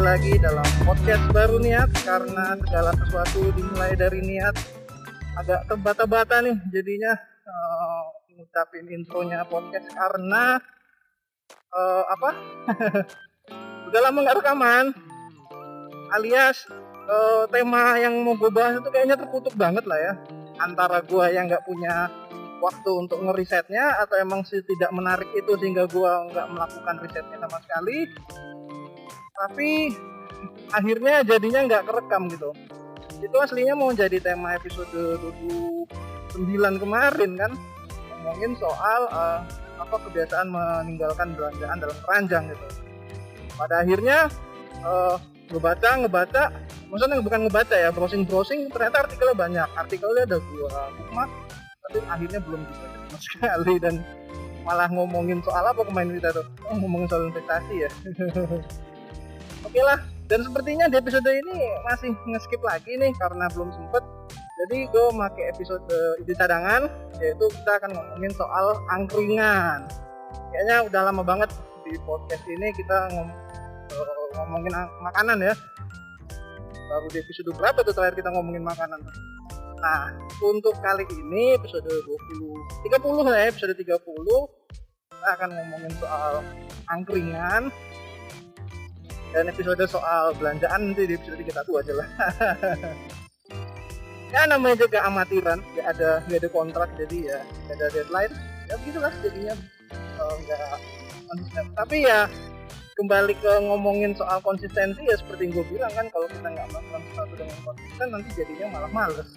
kembali lagi dalam podcast baru niat karena segala sesuatu dimulai dari niat. Agak terbata-bata nih jadinya uh, ngucapin intronya podcast karena uh, apa? Udah lama nggak rekaman. Alias uh, tema yang mau gue bahas itu kayaknya terkutuk banget lah ya. Antara gue yang nggak punya waktu untuk ngerisetnya atau emang sih tidak menarik itu sehingga gue nggak melakukan risetnya sama sekali tapi akhirnya jadinya nggak kerekam gitu. Itu aslinya mau jadi tema episode 29 kemarin kan. Ngomongin soal uh, apa kebiasaan meninggalkan belanjaan dalam keranjang gitu. Pada akhirnya uh, ngebaca ngebaca. Maksudnya bukan ngebaca ya browsing browsing ternyata artikelnya banyak. Artikelnya ada dua bookmark tapi akhirnya belum dibaca sama sekali. Dan malah ngomongin soal apa kemarin kita tuh? Oh, ngomongin soal investasi ya Oke lah, dan sepertinya di episode ini masih nge-skip lagi nih karena belum sempet. Jadi gue pakai episode ide cadangan, yaitu kita akan ngomongin soal angkringan. Kayaknya udah lama banget di podcast ini kita ngom uh, ngomongin makanan ya. Baru di episode berapa tuh terakhir kita ngomongin makanan? Nah, untuk kali ini episode 20 30 ya, episode 30 kita akan ngomongin soal angkringan dan episode soal belanjaan nanti di episode kita tuh aja lah. Ya namanya juga amatiran. Nggak ada nggak ada kontrak jadi ya nggak ada deadline. Ya begitulah jadinya. Oh, nggak konsisten. Tapi ya kembali ke ngomongin soal konsistensi ya seperti yang gue bilang kan kalau kita nggak melakukan sesuatu dengan konsisten nanti jadinya malah males.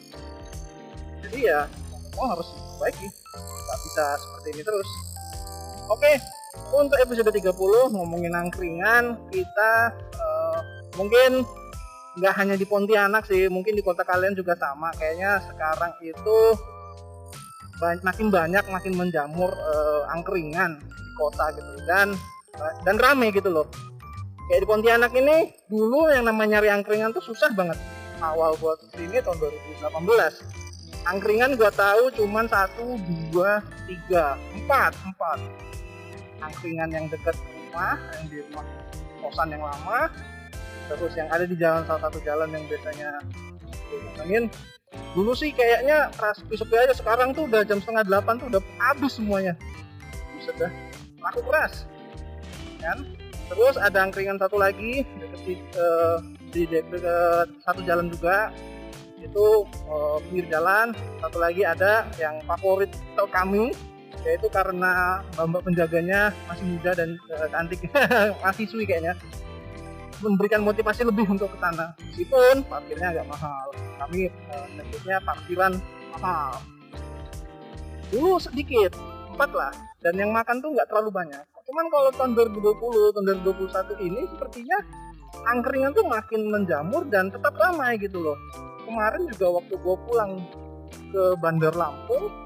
Jadi ya mau harus diperbaiki. Nggak bisa seperti ini terus. Oke untuk episode 30 ngomongin angkringan kita uh, mungkin nggak hanya di Pontianak sih mungkin di kota kalian juga sama. Kayaknya sekarang itu makin banyak makin menjamur uh, angkringan di kota gitu. Dan dan rame gitu loh. Kayak di Pontianak ini dulu yang namanya nyari angkringan tuh susah banget. Awal buat sini tahun 2018 angkringan gua tahu cuman satu dua tiga empat empat angkringan yang dekat rumah yang di rumah kosan yang lama terus yang ada di jalan salah satu jalan yang biasanya ngomongin dulu sih kayaknya sepi sepi aja sekarang tuh udah jam setengah delapan tuh udah habis semuanya. Sudah laku keras kan? Terus ada angkringan satu lagi deket di, uh, di dekat satu jalan juga. Itu uh, pinggir jalan. Satu lagi ada yang favorit kami yaitu karena mbak penjaganya masih muda dan uh, cantik. Mahasiswi kayaknya. Memberikan motivasi lebih untuk ke sana meskipun parkirnya agak mahal. Kami uh, parkiran mahal. Dulu sedikit. Empat lah. Dan yang makan tuh nggak terlalu banyak. Cuman kalau tahun 2020 tahun 2021 ini sepertinya angkringan tuh makin menjamur dan tetap ramai gitu loh. Kemarin juga waktu gue pulang ke Bandar Lampung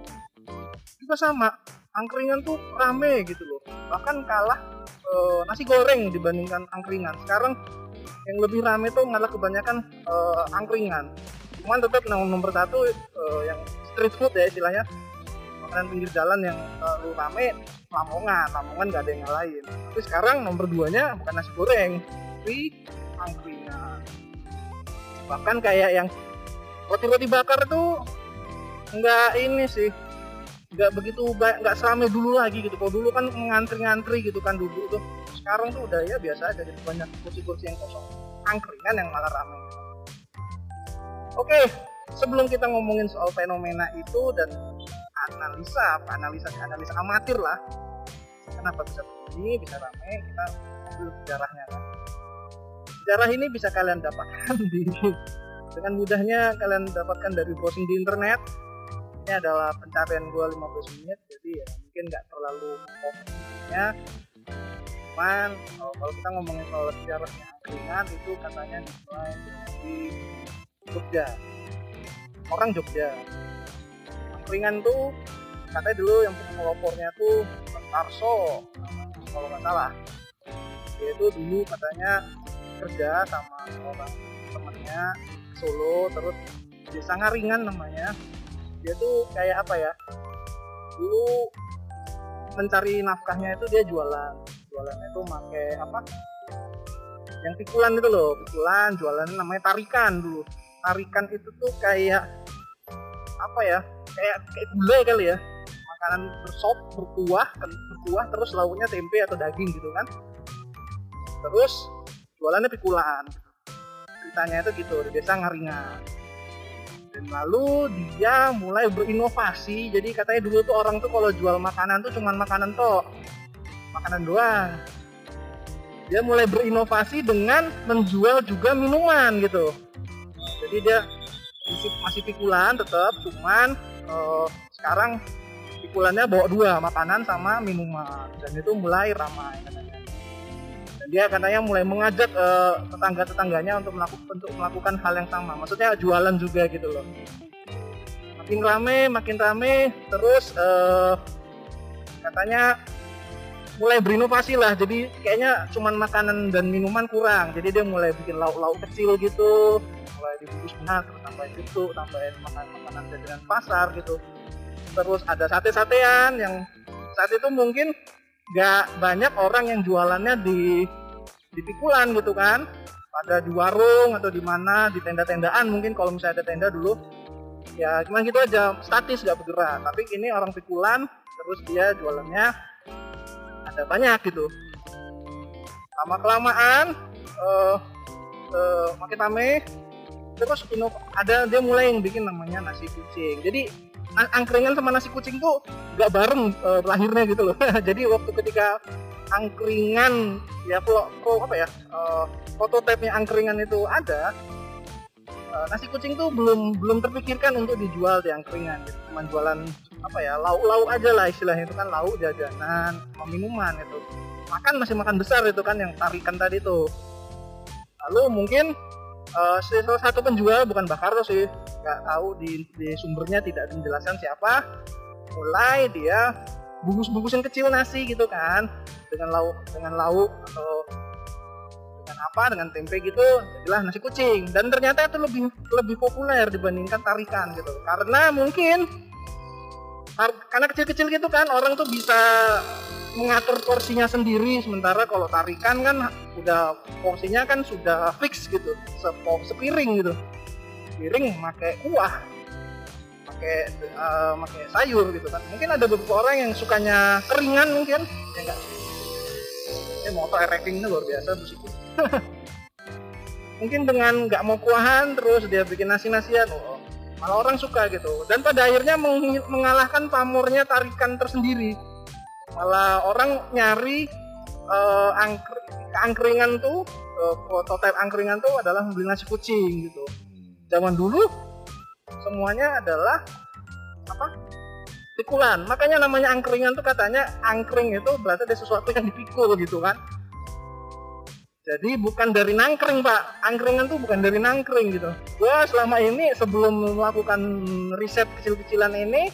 juga sama. Angkringan tuh rame gitu loh. Bahkan kalah e, nasi goreng dibandingkan angkringan. Sekarang yang lebih rame tuh malah kebanyakan e, angkringan. Cuman tetap nomor, satu e, yang street food ya istilahnya. Makanan pinggir jalan yang terlalu rame Lamongan. Lamongan gak ada yang lain tapi sekarang nomor duanya bukan nasi goreng tapi angkringan. Bahkan kayak yang roti-roti bakar tuh nggak ini sih nggak begitu nggak seramai dulu lagi gitu. Kalau dulu kan ngantri-ngantri gitu kan dulu itu sekarang tuh udah ya biasa aja gitu. Banyak kursi-kursi yang kosong. Angkringan yang malah ramai oke sebelum kita ngomongin soal fenomena itu dan analisa apa analisa analisa amatir lah. Kenapa bisa begini bisa ramai kita ambil sejarahnya kan. Sejarah ini bisa kalian dapatkan di dengan mudahnya kalian dapatkan dari browsing di internet ini adalah pencapaian gue 15 menit jadi ya mungkin nggak terlalu fokusnya. Cuman kalau, kalau kita ngomongin soal sejarahnya angkringan itu katanya dimulai di Jogja. Orang Jogja. Angkringan tuh katanya dulu yang pelopornya tuh Tarso kalau nggak salah. Dia itu dulu katanya kerja sama orang temennya Solo terus di Sangaringan namanya dia tuh kayak apa ya? Dulu mencari nafkahnya itu dia jualan. Jualannya itu pakai apa? Yang pikulan itu loh pikulan jualan namanya tarikan dulu. Tarikan itu tuh kayak apa ya? Kayak kayak gulai kali ya. Makanan bersop berkuah berkuah terus lauknya tempe atau daging gitu kan. Terus jualannya pikulan ceritanya itu gitu di desa Ngaringan lalu dia mulai berinovasi. Jadi katanya dulu tuh orang tuh kalau jual makanan tuh cuman makanan toh makanan doang. Dia mulai berinovasi dengan menjual juga minuman gitu. Jadi dia masih, masih pikulan tetap cuman uh, sekarang pikulannya bawa dua makanan sama minuman. Dan itu mulai ramai katanya dia katanya mulai mengajak uh, tetangga-tetangganya untuk melakukan untuk melakukan hal yang sama. Maksudnya jualan juga gitu loh. Makin rame makin rame terus uh, katanya mulai berinovasi lah. Jadi kayaknya cuman makanan dan minuman kurang. Jadi dia mulai bikin lauk-lauk kecil gitu. Mulai dibungkus benar terus tambahin itu tambahin makanan-makanan jajanan pasar gitu. Terus ada sate-satean yang saat itu mungkin nggak banyak orang yang jualannya di di pikulan gitu kan. Pada di warung atau di mana di tenda-tendaan mungkin kalau misalnya ada tenda dulu. Ya cuma gitu aja statis nggak bergerak. Tapi ini orang pikulan terus dia jualannya ada banyak gitu. Lama kelamaan uh, uh, makin rame terus ada dia mulai yang bikin namanya nasi kucing. Jadi angkringan sama nasi kucing tuh gak bareng uh, lahirnya gitu loh. Jadi waktu ketika angkringan ya pro, pro apa ya uh, prototipenya angkringan itu ada uh, nasi kucing tuh belum belum terpikirkan untuk dijual di angkringan gitu. cuma jualan apa ya lauk-lauk aja lah istilahnya. Itu kan lauk jajanan minuman itu. Makan masih makan besar itu kan yang tarikan tadi tuh. Lalu mungkin uh, salah satu penjual bukan Bakarto sih nggak tahu di, di sumbernya tidak menjelaskan siapa. Mulai dia bungkus-bungkusin kecil nasi gitu kan. Dengan lauk dengan lauk atau dengan apa dengan tempe gitu jadilah nasi kucing. Dan ternyata itu lebih lebih populer dibandingkan tarikan gitu. Karena mungkin karena kecil-kecil gitu kan orang tuh bisa mengatur porsinya sendiri. Sementara kalau tarikan kan udah porsinya kan sudah fix gitu sepiring gitu piring pakai kuah pakai uh, pakai sayur gitu kan. Mungkin ada beberapa orang yang sukanya keringan mungkin. Ya enggak ini motor ereking luar biasa musiknya mungkin dengan nggak mau kuahan terus dia bikin nasi nasian oh, malah orang suka gitu. Dan pada akhirnya meng mengalahkan pamornya tarikan tersendiri. Malah orang nyari uh, angker angkringan tuh uh, prototipe angkringan tuh adalah membeli nasi kucing gitu zaman dulu semuanya adalah apa pikulan makanya namanya angkringan tuh katanya angkring itu berarti ada sesuatu yang dipikul gitu kan jadi bukan dari nangkring pak, angkringan tuh bukan dari nangkring gitu. Gua selama ini sebelum melakukan riset kecil-kecilan ini,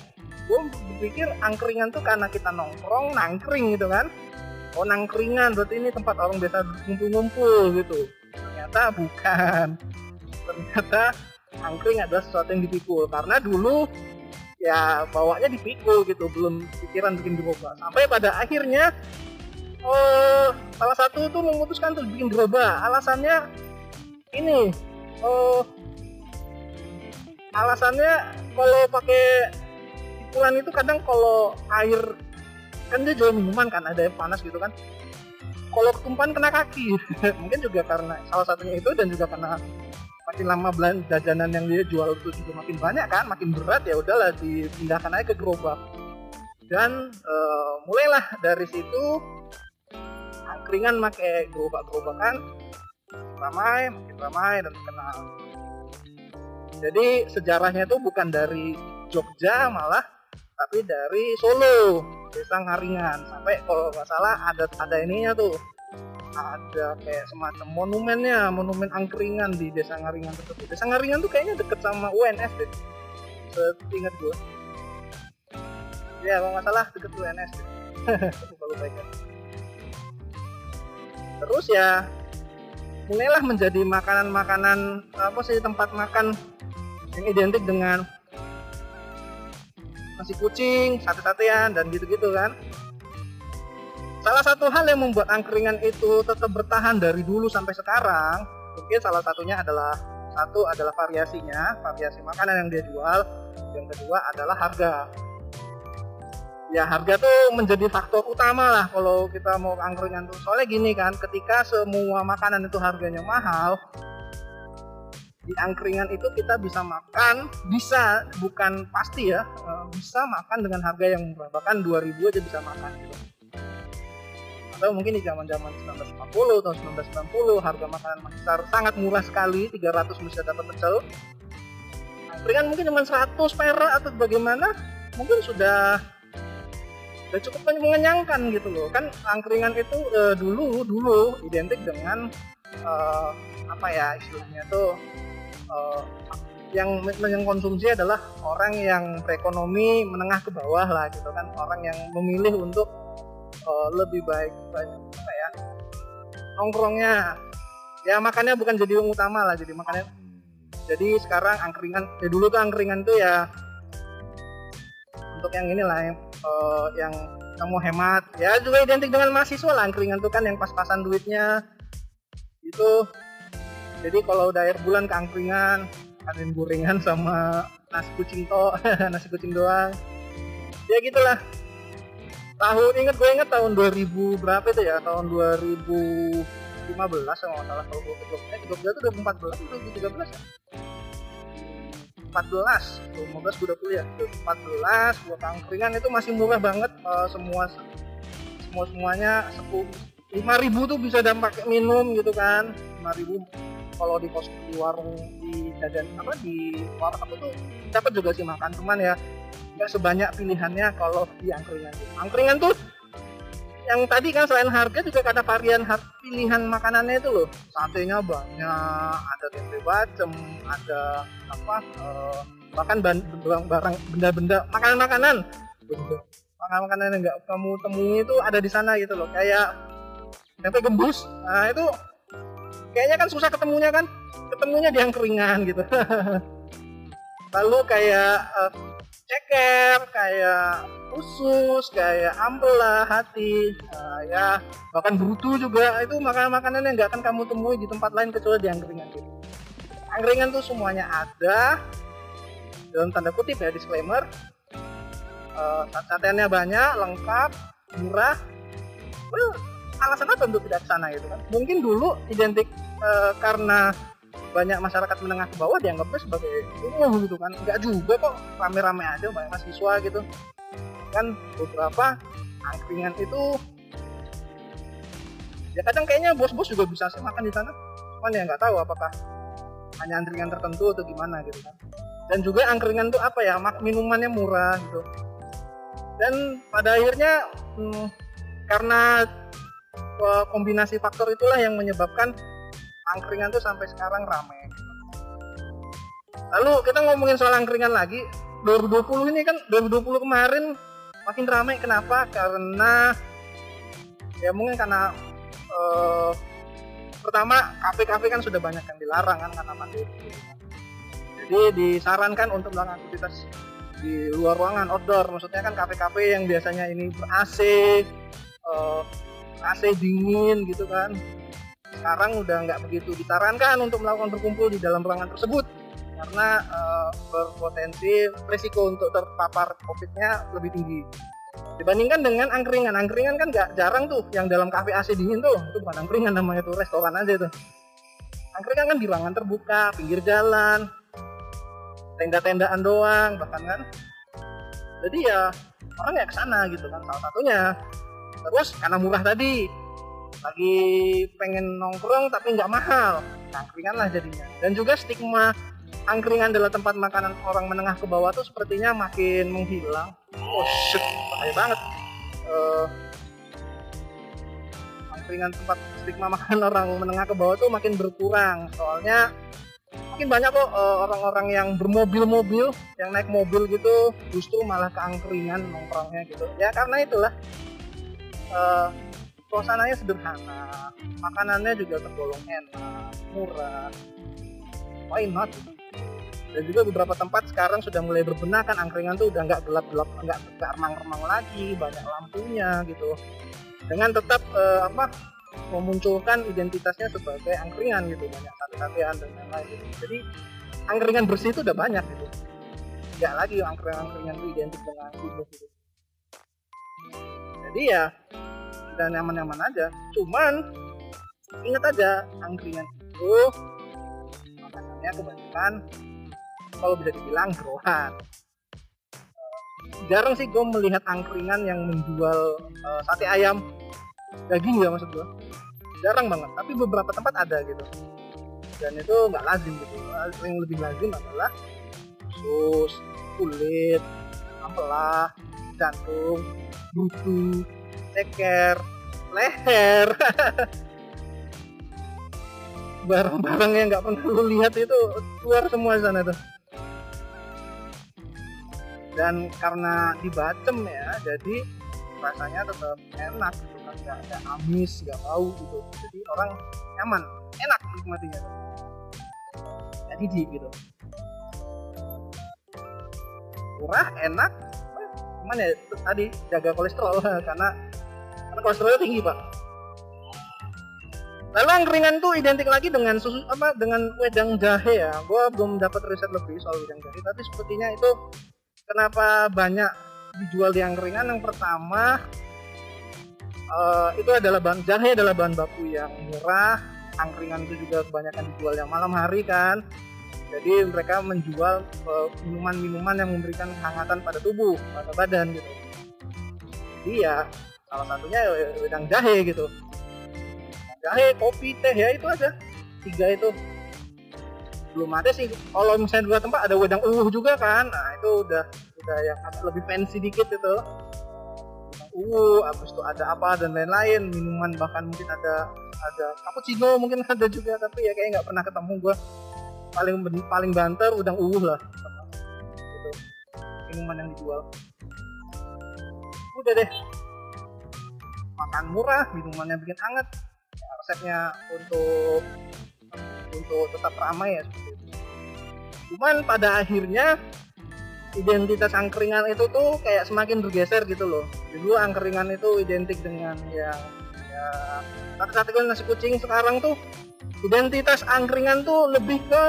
gue berpikir angkringan tuh karena kita nongkrong nangkring gitu kan. Oh nangkringan berarti ini tempat orang biasa ngumpul-ngumpul gitu. Ternyata bukan. Ternyata angkring adalah sesuatu yang dipikul. Karena dulu ya bawanya dipikul gitu. Belum pikiran bikin dirubah sampai pada akhirnya oh, salah satu itu memutuskan untuk bikin gerobak. Alasannya ini oh alasannya kalau pakai pikulan itu kadang kalau air kan dia jual minuman kan ada yang panas gitu kan. Kalau ketumpahan kena kaki. Mungkin juga karena salah satunya itu dan juga karena makin lama belanja jajanan yang dia jual itu juga makin banyak kan makin berat ya udahlah dipindahkan aja ke gerobak. Dan uh, mulailah dari situ angkringan pakai gerobak-gerobakan ramai makin ramai dan terkenal. Jadi sejarahnya itu bukan dari Jogja malah tapi dari Solo desa Ngaringan. Sampai kalau nggak salah ada ada ininya tuh ada kayak semacam monumennya monumen angkringan di desa Ngaringan tersebut desa Ngaringan tuh kayaknya deket sama UNS deh seingat gue ya kalau nggak salah deket UNS deh. lupa lupa ingat terus ya mulailah menjadi makanan-makanan apa sih tempat makan yang identik dengan nasi kucing, sate-satean dan gitu-gitu kan. Salah satu hal yang membuat angkringan itu tetap bertahan dari dulu sampai sekarang mungkin salah satunya adalah satu adalah variasinya variasi makanan yang dia jual. Yang kedua adalah harga. Ya harga tuh menjadi faktor utama lah kalau kita mau angkringan tuh. Soalnya gini kan ketika semua makanan itu harganya mahal di angkringan itu kita bisa makan bisa bukan pasti ya eh, bisa makan dengan harga yang murah. Bahkan 2000 aja bisa makan. gitu atau mungkin di zaman zaman 1940 atau 1990 harga makanan masih sangat murah sekali 300 bisa dapat pecel. Angkringan mungkin cuma 100 perak atau bagaimana mungkin sudah udah cukup mengenyangkan gitu loh. Kan angkringan itu uh, dulu dulu identik dengan uh, apa ya istilahnya tuh uh, yang mengkonsumsi adalah orang yang berekonomi menengah ke bawah lah gitu kan. Orang yang memilih untuk uh, lebih baik banyak apa ya nongkrongnya. Ya makannya bukan jadi yang utama lah jadi makannya. Jadi sekarang angkringan ya dulu tuh angkringan tuh ya untuk yang inilah yang uh, yang kamu hemat. Ya juga identik dengan mahasiswa lah angkringan tuh kan yang pas-pasan duitnya. Itu jadi kalau udah akhir bulan ke angkringan ada gorengan sama nasi kucing to nasi kucing doang. Ya gitulah tahun inget gue inget tahun 2000 berapa itu ya? Tahun 2015 kalau nggak salah kalau gue ke Jogja Jogja itu 2014 atau 2013 ya? 14 15 gue udah kuliah. 14 buat angkringan itu masih murah banget uh, semua semua semuanya sepuluh lima ribu tuh bisa dan pakai minum gitu kan. lima ribu kalau di kos di warung di jajan apa di warung apa tuh dapat juga sih makan. Cuman ya nggak sebanyak pilihannya kalau di angkringan angkringan tuh yang tadi kan selain harga juga ada varian pilihan makanannya itu loh. Satenya banyak ada tempe bacem ada apa uh, bahkan barang benda-benda makanan-makanan. Makanan-makanan yang nggak kamu temui itu ada di sana gitu loh. Kayak tempe gembus. Nah itu kayaknya kan susah ketemunya kan? Ketemunya di angkringan gitu. Lalu kayak uh, ceker kayak usus kayak ampela hati. Uh, ya. Bahkan brutu juga. Itu makanan-makanan yang nggak akan kamu temui di tempat lain kecuali di angkringan gitu. angkringan tuh semuanya ada. Dalam tanda kutip ya disclaimer. Uh, banyak lengkap murah. Well, alasan apa untuk tidak sana gitu kan? Mungkin dulu identik uh, karena banyak masyarakat menengah ke bawah dianggapnya sebagai umum gitu kan. Nggak juga kok rame-rame aja banyak mahasiswa gitu. Kan beberapa angkringan itu ya kadang kayaknya bos-bos juga bisa sih makan di sana. Cuman ya nggak tahu apakah hanya angkringan tertentu atau gimana gitu kan. Dan juga angkringan tuh apa ya minumannya murah gitu. Dan pada akhirnya hmm, karena eh, kombinasi faktor itulah yang menyebabkan angkringan tuh sampai sekarang ramai. Lalu kita ngomongin soal angkringan lagi, 2020 ini kan 2020 kemarin makin ramai kenapa? Karena ya mungkin karena uh, pertama kafe-kafe kan sudah banyak yang dilarang kan karena pandemi. Jadi disarankan untuk melakukan aktivitas di luar ruangan outdoor. Maksudnya kan kafe-kafe yang biasanya ini ber AC, eh, AC dingin gitu kan sekarang udah nggak begitu disarankan untuk melakukan berkumpul di dalam ruangan tersebut karena uh, berpotensi risiko untuk terpapar COVID-nya lebih tinggi. Dibandingkan dengan angkringan, angkringan kan nggak jarang tuh yang dalam kafe AC dingin tuh, itu bukan angkringan namanya tuh restoran aja tuh. Angkringan kan di ruangan terbuka, pinggir jalan, tenda-tendaan doang bahkan kan. Jadi ya orang ya ke sana gitu kan salah satunya. Terus karena murah tadi, lagi pengen nongkrong tapi nggak mahal. Angkringan lah jadinya. Dan juga stigma angkringan adalah tempat makanan orang menengah ke bawah tuh sepertinya makin menghilang. Oh shit. Bahaya banget. Uh, angkringan tempat stigma makanan orang menengah ke bawah tuh makin berkurang. Soalnya mungkin banyak kok uh, orang-orang yang bermobil-mobil yang naik mobil gitu justru malah ke angkringan nongkrongnya gitu. Ya karena itulah uh, suasananya sederhana makanannya juga tergolong enak murah why not dan juga beberapa tempat sekarang sudah mulai berbenah kan angkringan tuh udah nggak gelap-gelap nggak nggak remang-remang lagi banyak lampunya gitu. Dengan tetap uh, apa memunculkan identitasnya sebagai angkringan gitu banyak sate-satean dan lain-lain gitu. jadi angkringan bersih itu udah banyak gitu. Tidak lagi angkringan-angkringan itu identik dengan gitu. Jadi ya kita nyaman-nyaman aja. Cuman ingat aja angkringan itu makanannya kebanyakan kalau bisa dibilang gerohan jarang sih gue melihat angkringan yang menjual uh, sate ayam. Daging ya maksud gue jarang banget tapi beberapa tempat ada gitu. Dan itu nggak lazim gitu. Yang lebih lazim adalah sus kulit ampela jantung ceker leher. Barang-barang yang nggak pernah lu lihat itu keluar semua sana tuh. Dan karena dibacem ya jadi rasanya tetap enak gitu kan nggak ada amis nggak bau gitu. Jadi orang nyaman enak menikmatinya. Jadi di gitu. Murah enak cuman ya? Tadi jaga kolesterol karena karena kolesterolnya tinggi pak. Lalu angkringan tuh identik lagi dengan susu apa dengan wedang jahe ya. Gua belum dapat riset lebih soal wedang jahe, tapi sepertinya itu kenapa banyak dijual di angkringan yang pertama uh, itu adalah bahan jahe adalah bahan baku yang murah. Angkringan itu juga kebanyakan dijual yang malam hari kan. Jadi mereka menjual eh, minuman-minuman yang memberikan kehangatan pada tubuh pada badan gitu. Jadi ya salah satunya ya wedang jahe gitu. Jahe kopi teh ya itu aja. Tiga itu. Belum ada sih. Kalau misalnya dua tempat ada wedang uwuh juga kan. Nah itu udah udah yang lebih fancy dikit itu. Uwuh habis itu ada apa dan lain-lain. Minuman bahkan mungkin ada ada cappuccino mungkin ada juga. Tapi ya kayak nggak pernah ketemu gua. Paling paling banter udang uwuh lah. Gitu. Minuman yang dijual. Udah deh makan murah minumannya bikin hangat resepnya untuk untuk tetap ramai ya seperti itu. Cuman pada akhirnya identitas angkringan itu tuh kayak semakin bergeser gitu loh. Dulu angkringan itu identik dengan yang ya kata-kata nasi kucing sekarang tuh identitas angkringan tuh lebih ke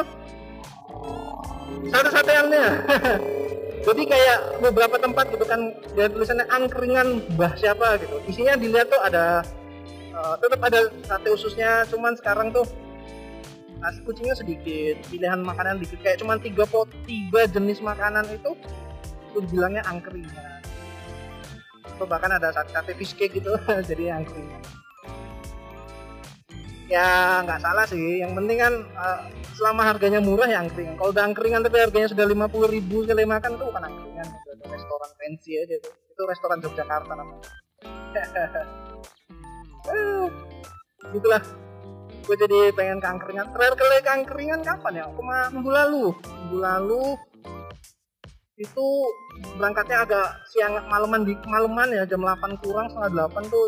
sate-sateannya. Jadi kayak beberapa tempat gitu kan dia tulisannya angkringan bah siapa gitu. Isinya dilihat tuh ada uh, tetap ada sate ususnya, cuman sekarang tuh nasi kucingnya sedikit pilihan makanan dikit. Kayak cuma tiga pot tiga jenis makanan itu itu bilangnya angkringan. Atau bahkan ada sate sate fish cake gitu jadi angkringan ya nggak salah sih. Yang penting kan uh, selama harganya murah ya angkringan. Kalau udah angkringan tapi harganya sudah lima puluh ribu sekali makan itu bukan angkringan. Itu restoran fancy aja tuh. Itu restoran Yogyakarta namanya. Gitulah gue jadi pengen kangkringan terakhir kali kangkringan kapan ya? Kemarin minggu lalu. Minggu lalu itu berangkatnya agak siang malaman di malaman ya jam 8 kurang setengah 8 tuh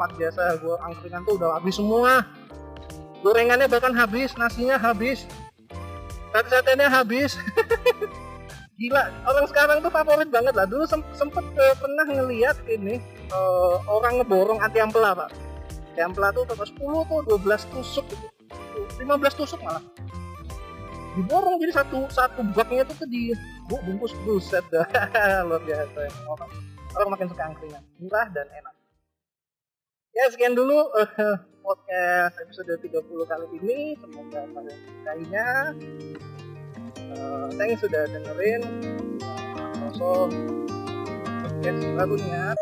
tempat biasa gue angkringan tuh udah habis semua. Gorengannya bahkan habis nasinya habis sate-satenya habis. Gila orang sekarang tuh favorit banget lah. Dulu sempet uh, pernah ngeliat ini uh, orang ngeborong anti ampela pak. Templa tuh toko 10 tuh 12 tusuk gitu. 15 tusuk malah. Diborong jadi satu satu baknya tuh, tuh di bu, bungkus buset dah. Luar biasa orang, orang makin suka angkringan. Murah dan enak ya sekian dulu uh, podcast episode 30 kali ini. Semoga pada sukainya. Uh, thanks sudah dengerin. Uh, also podcast barunya